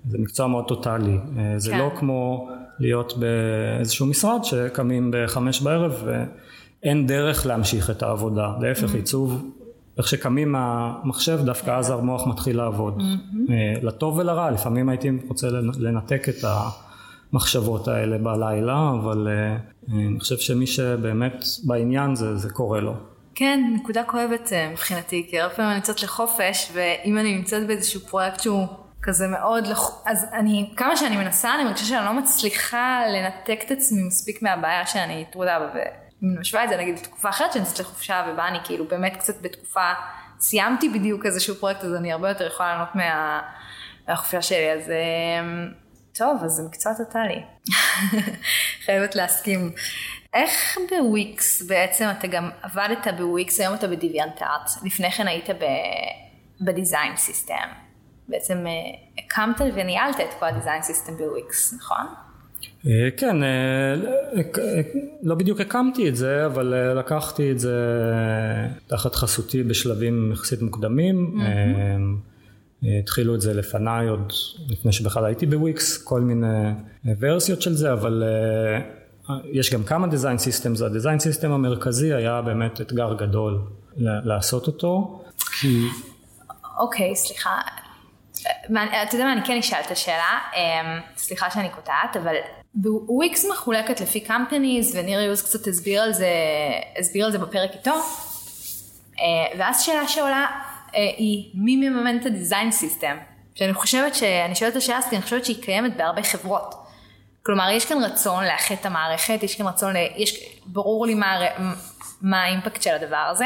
זה מקצוע מאוד טוטאלי, אה, זה כן. לא כמו להיות באיזשהו משרד שקמים בחמש בערב ואין דרך להמשיך את העבודה, להפך mm. עיצוב, איך שקמים מהמחשב דוקא אז המוח מתחיל לעבוד, mm-hmm. אה, לטוב ולרע, לפעמים הייתי רוצה לנתק את המחשבות האלה בלילה, אבל אני חושב שמי שבאמת בעניין זה, זה קורה לו. כן, נקודה כואבת אה, מבחינתי, כי הרבה פעמים אני יוצאת לחופש, ואם אני נמצאת באיזשהו פרויקט שהוא כזה מאוד, לח... אז אני, כמה שאני מנסה, אני מרגישה שאני לא מצליחה לנתק את עצמי מספיק מהבעיה שאני טרודה בה, ואם משווה את זה נגיד לתקופה אחרת שאני יוצאת לחופשה, ובה אני כאילו באמת קצת בתקופה, סיימתי בדיוק איזשהו פרויקט, אז אני הרבה יותר יכולה לענות מה... מהחופשה שלי, אז אה, טוב, אז זה מקצוע טוטאלי. חייבת להסכים. איך בוויקס בעצם אתה גם עבדת בוויקס, היום אתה ב-DeviantArt, לפני כן היית בדיזיין סיסטם. בעצם אה, הקמת וניהלת את כל הדיזיין סיסטם בוויקס, נכון? אה, כן, אה, לא בדיוק הקמתי את זה, אבל לקחתי את זה תחת חסותי בשלבים יחסית מוקדמים. התחילו את זה לפניי עוד לפני שבכלל הייתי בוויקס, כל מיני ורסיות של זה, אבל יש גם כמה design systems, הדיזיין סיסטם המרכזי היה באמת אתגר גדול לעשות אותו, כי... אוקיי, okay, סליחה. אתה יודע מה, אני כן אשאל את השאלה, אמ, סליחה שאני קוטעת, אבל וויקס מחולקת לפי companies, וניר יוז קצת הסביר על זה, הסביר על זה בפרק איתו, אה, ואז שאלה שעולה אה, היא, מי מממן את הדיזיין סיסטם? שאני חושבת שאני שואלת את השאלה הזאת אני חושבת שהיא קיימת בהרבה חברות. כלומר, יש כאן רצון לאחד את המערכת, יש כאן רצון, ל... יש, ברור לי מה, מה ה-impact של הדבר הזה,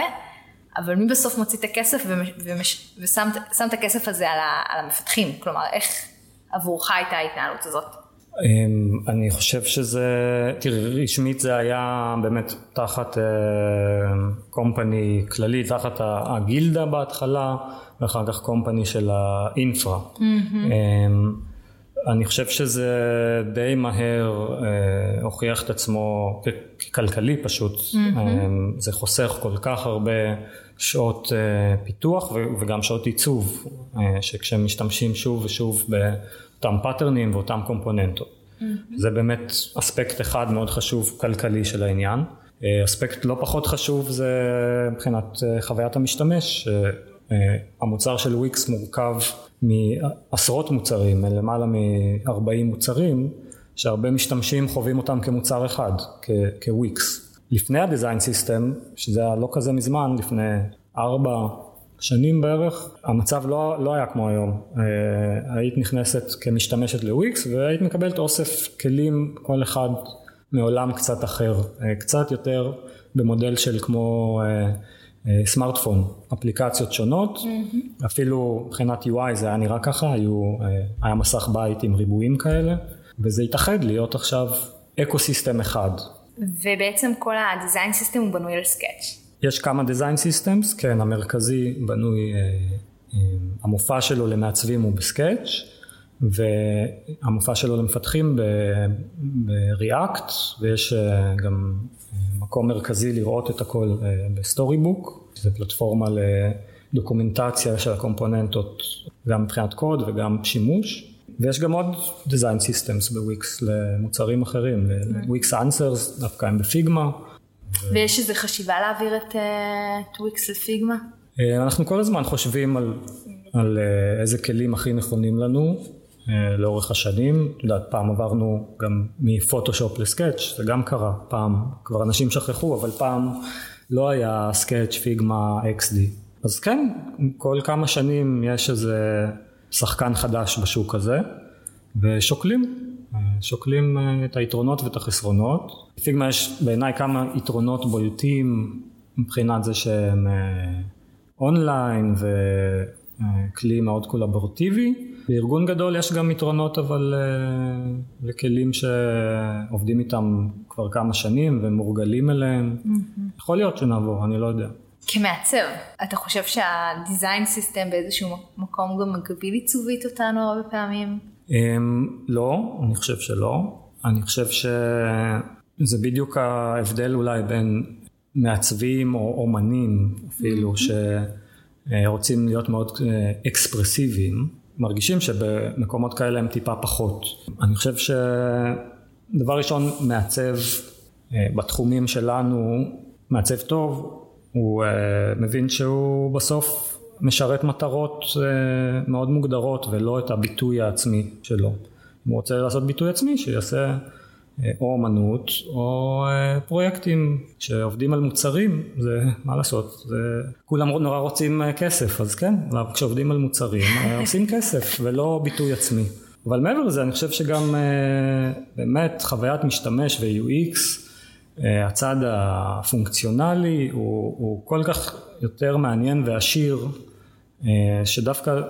אבל מי בסוף מוציא את הכסף ומש, ומש, ושם את הכסף הזה על, ה, על המפתחים? כלומר, איך עבורך הייתה ההתנהלות הזאת? אמ, אני חושב שזה, תראי, רשמית זה היה באמת תחת קומפני אה, כללי, תחת הגילדה בהתחלה, ואחר כך קומפני של האינפרה. Mm-hmm. אני חושב שזה די מהר אה, הוכיח את עצמו ככלכלי פשוט, mm-hmm. אה, זה חוסך כל כך הרבה שעות אה, פיתוח ו- וגם שעות עיצוב, אה, שכשמשתמשים שוב ושוב באותם פאטרנים ואותם קומפוננטות. Mm-hmm. זה באמת אספקט אחד מאוד חשוב כלכלי של העניין. אה, אספקט לא פחות חשוב זה מבחינת אה, חוויית המשתמש, אה, המוצר של וויקס מורכב מעשרות מוצרים, למעלה מ-40 מוצרים, שהרבה משתמשים חווים אותם כמוצר אחד, כוויקס. לפני ה design system, שזה היה לא כזה מזמן, לפני ארבע שנים בערך, המצב לא, לא היה כמו היום. אה, היית נכנסת כמשתמשת לוויקס והיית מקבלת אוסף כלים, כל אחד מעולם קצת אחר, אה, קצת יותר במודל של כמו אה, סמארטפון, אפליקציות שונות, mm-hmm. אפילו מבחינת UI זה היה נראה ככה, היו, אה, היה מסך בית עם ריבועים כאלה, וזה התאחד להיות עכשיו אקו סיסטם אחד. ובעצם כל ה design system הוא בנוי על Sketch. יש כמה design systems, כן, המרכזי בנוי, אה, המופע שלו למעצבים הוא ב Sketch, והמופע שלו למפתחים ב-React, ויש גם מקום מרכזי לראות את הכל אה, ב Storybook, זה פלטפורמה לדוקומנטציה של הקומפוננטות גם מבחינת קוד וגם שימוש. ויש גם עוד design systems בוויקס למוצרים אחרים, וויקס אנסרס דווקא הם ב Figma. ויש איזו חשיבה להעביר את וויקס אה, ל Figma? אה, אנחנו כל הזמן חושבים על, על איזה כלים הכי נכונים לנו. אה, לאורך השנים. את יודעת, פעם עברנו גם מפוטושופ ל Sketch, זה גם קרה, פעם, כבר אנשים שכחו, אבל פעם לא היה Sketch, Figma, XD. אז כן, כל כמה שנים יש איזה שחקן חדש בשוק הזה, ושוקלים, אה, שוקלים אה, את היתרונות ואת החסרונות. פיגמה יש בעיניי כמה יתרונות בולטים מבחינת זה שהם אונליין וכלי מאוד קולברטיבי. בארגון גדול יש גם יתרונות אבל אה, לכלים שעובדים איתם כבר כמה שנים ומורגלים אליהם. Mm-hmm. יכול להיות שנעבור, אני לא יודע. כמעצב, אתה חושב שהדיזיין סיסטם באיזשהו מקום גם מגביל עיצובית אותנו הרבה פעמים? Um, לא, אני חושב שלא. אני חושב שזה בדיוק ההבדל אולי בין מעצבים או אומנים אפילו, mm-hmm. שרוצים להיות מאוד אה, אקספרסיביים. מרגישים שבמקומות כאלה הם טיפה פחות. אני חושב שדבר ראשון מעצב אה, בתחומים שלנו, מעצב טוב, הוא אה, מבין שהוא בסוף משרת מטרות אה, מאוד מוגדרות ולא את הביטוי העצמי שלו. אם הוא רוצה לעשות ביטוי עצמי שיעשה או אמנות או אה, פרויקטים שעובדים על מוצרים זה מה לעשות זה כולם נורא רוצים אה, כסף אז כן כשעובדים על מוצרים עושים כסף ולא ביטוי עצמי. אבל מעבר לזה אני חושב שגם באמת חוויית משתמש ו-UX הצד הפונקציונלי הוא, הוא כל כך יותר מעניין ועשיר שדווקא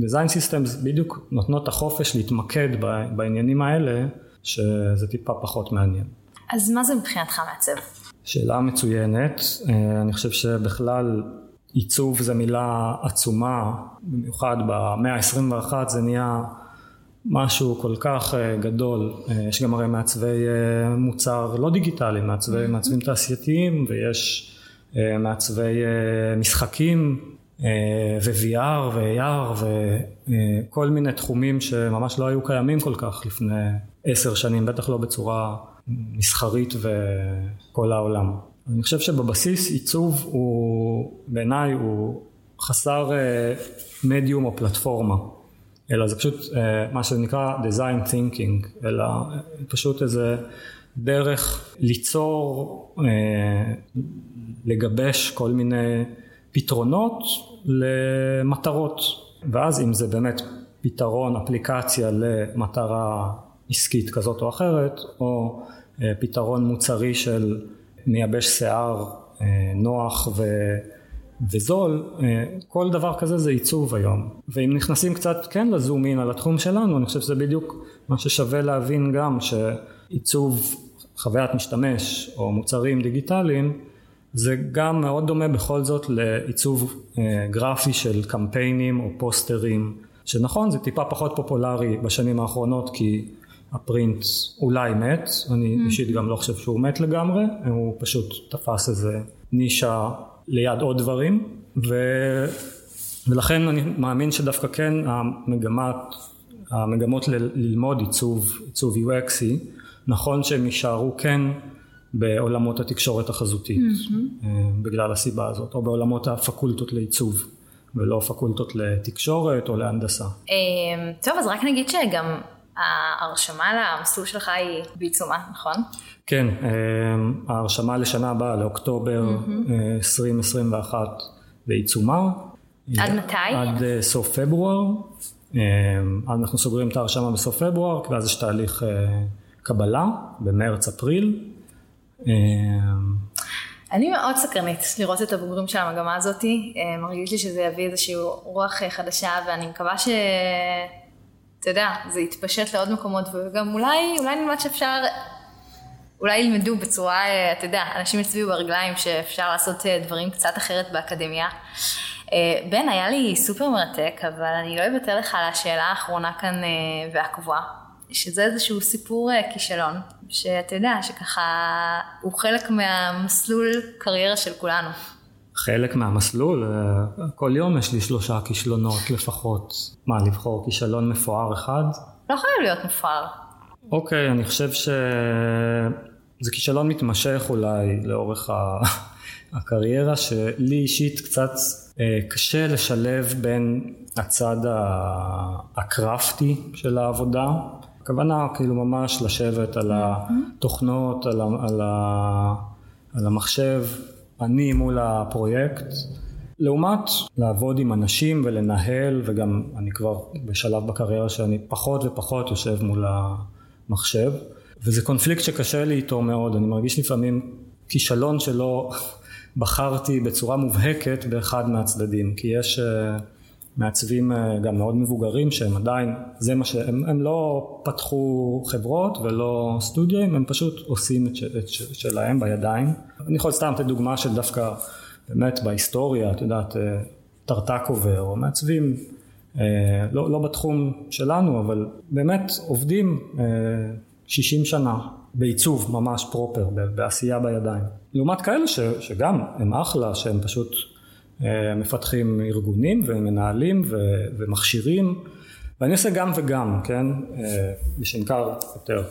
design systems בדיוק נותנות את החופש להתמקד בעניינים האלה שזה טיפה פחות מעניין. אז מה זה מבחינתך מעצב? שאלה מצוינת, אה, אני חושב שבכלל עיצוב זה מילה עצומה, במיוחד במאה ה-21 זה נהיה משהו כל כך אה, גדול, אה, יש גם הרי מעצבי מוצר לא דיגיטליים, מעצבי, mm-hmm. מעצבים תעשייתיים ויש מעצבי משחקים ו-VR ו-AR וכל מיני תחומים שממש לא היו קיימים כל כך לפני עשר שנים, בטח לא בצורה מסחרית וכל העולם. אני חושב שבבסיס עיצוב הוא בעיניי הוא חסר מדיום או פלטפורמה, אלא זה פשוט אה, מה שנקרא design thinking, אלא פשוט איזה דרך ליצור, אה, לגבש כל מיני פתרונות למטרות, ואז אם זה באמת פתרון, אפליקציה למטרה עסקית כזאת או אחרת, או אה, פתרון מוצרי של מייבש שיער אה, נוח ו... וזול, אה, כל דבר כזה זה עיצוב היום. ואם נכנסים קצת כן לזום אין על התחום שלנו, אני חושב שזה בדיוק מה ששווה להבין גם, שעיצוב חוויית משתמש או מוצרים דיגיטליים, זה גם מאוד דומה בכל זאת לעיצוב גרפי של קמפיינים או פוסטרים, שנכון זה טיפה פחות פופולרי בשנים האחרונות כי הפרינט אולי מת, אני mm. אישית גם לא חושב שהוא מת לגמרי, הוא פשוט תפס איזה נישה ליד עוד דברים, ו... ולכן אני מאמין שדווקא כן המגמת, המגמות ל... ללמוד עיצוב, עיצוב UXי, נכון שהם יישארו כן בעולמות התקשורת החזותית, mm-hmm. בגלל הסיבה הזאת, או בעולמות הפקולטות לעיצוב. ולא פקולטות לתקשורת או להנדסה. אמ, טוב, אז רק נגיד שגם ההרשמה למסלול שלך היא בעיצומה, נכון? כן, אמ, ההרשמה לשנה הבאה, לאוקטובר mm-hmm. 2021 בעיצומה. עד מתי? עד אה, סוף פברואר. אנחנו סוגרים את ההרשמה בסוף פברואר, ואז יש תהליך אה, קבלה במרץ-אפריל. אמ, אני מאוד סקרנית לראות את הבוגרים של המגמה הזאת, מרגיש לי שזה יביא איזושהי רוח חדשה ואני מקווה ש... אתה יודע, זה יתפשט לעוד מקומות, וגם אולי, אולי נלמד שאפשר, אולי ילמדו בצורה, אה, אתה יודע, אנשים יצביעו ברגליים שאפשר לעשות אה, דברים קצת אחרת באקדמיה. אה, בן, היה לי סופר מרתק, אבל אני לא אוותר לך על השאלה האחרונה כאן והקבועה, שזה איזשהו סיפור כישלון, שאתה יודע, שככה הוא חלק מהמסלול קריירה של כולנו. חלק מהמסלול, אה, כל יום יש לי שלושה כישלונות לפחות. מה, לבחור כישלון מפואר אחד? לא חייב להיות מפואר. אוקיי, אני חושב שזה כישלון מתמשך אולי לאורך הקריירה שלי אישית קצת אה, קשה לשלב בין הצד הקרפטי של העבודה, הכוונה כאילו ממש לשבת על התוכנות, על, על, על המחשב, אני מול הפרויקט, לעומת לעבוד עם אנשים ולנהל וגם אני כבר בשלב בקריירה שאני פחות ופחות יושב מול המחשב וזה קונפליקט שקשה לי איתו מאוד, אני מרגיש לפעמים כישלון שלא בחרתי בצורה מובהקת באחד מהצדדים, כי יש אה, מעצבים אה, גם מאוד מבוגרים שהם עדיין, זה מה שהם, הם לא פתחו חברות ולא סטודיו, הם פשוט עושים את, את, את שלהם בידיים. אני יכול סתם לתת דוגמה של דווקא באמת בהיסטוריה, את יודעת, אה, טרטקובר או מעצבים לא, לא בתחום שלנו, אבל באמת עובדים 60 שנה בעיצוב ממש פרופר, בעשייה בידיים. לעומת כאלה ש, שגם הם אחלה, שהם פשוט אה, מפתחים ארגונים ומנהלים ו, ומכשירים, ואני עושה גם וגם, כן, אה, בשנקר יותר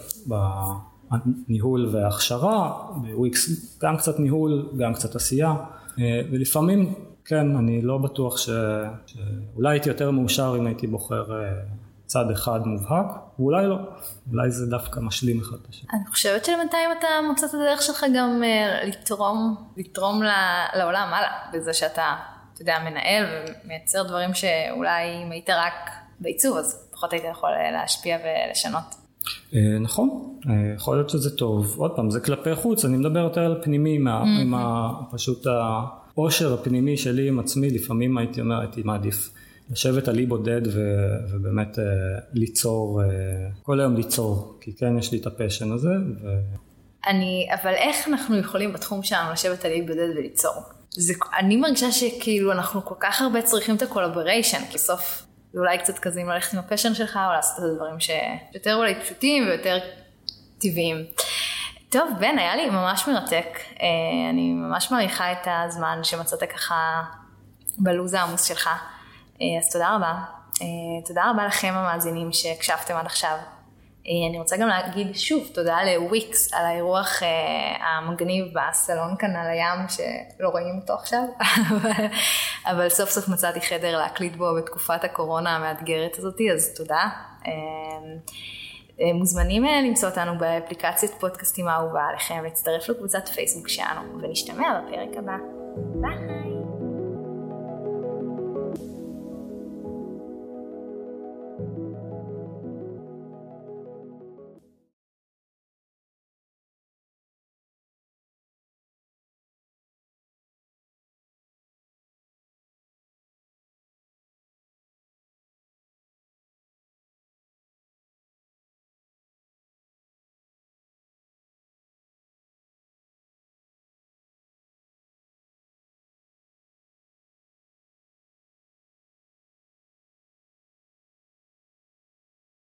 בניהול וההכשרה, בוויקס גם קצת ניהול, גם קצת עשייה, אה, ולפעמים כן, אני לא בטוח ש... שאולי הייתי יותר מאושר אם הייתי בוחר צד אחד מובהק, ואולי לא, אולי זה דווקא משלים אחד את השני. אני חושבת שבינתיים אתה מוצא את הדרך שלך גם uh, לתרום, לתרום לעולם הלאה, בזה שאתה, אתה יודע, מנהל ומייצר דברים שאולי אם היית רק בעיצוב, אז פחות היית יכול אה, להשפיע ולשנות. Uh, נכון, יכול להיות שזה טוב. עוד פעם, זה כלפי חוץ, אני מדבר יותר על פנימי, עם, mm-hmm. עם ה, פשוט העושר הפנימי שלי עם עצמי, לפעמים הייתי אומר, הייתי מעדיף. לשבת על אי בודד ו, ובאמת uh, ליצור, uh, כל היום ליצור, כי כן יש לי את הפשן הזה. ו... אני, אבל איך אנחנו יכולים בתחום שלנו לשבת על אי בודד וליצור? זה, אני מרגישה שכאילו אנחנו כל כך הרבה צריכים את ה collaboration, כי בסוף זה אולי קצת כזה אם ללכת עם ה passion שלך או לעשות את הדברים שיותר אולי פשוטים ויותר טבעיים. טוב, בן, היה לי ממש מרתק. אה, אני ממש מעריכה את הזמן שמצאת ככה בלו"ז העמוס שלך. אה, אז תודה רבה. אה, תודה רבה לכם המאזינים שהקשבתם עד עכשיו. אה, אני רוצה גם להגיד שוב תודה לוויקס על האירוח המגניב בסלון כאן על הים שלא רואים אותו עכשיו, אבל, סוף סוף מצאתי חדר להקליט בו בתקופת הקורונה המאתגרת הזאתי, אז תודה. מוזמנים למצוא אותנו באפליקציית פודקאסטים האהובה עליכם, להצטרף לקבוצת פייסבוק שלנו, ונשתמע בפרק הבא. ביי.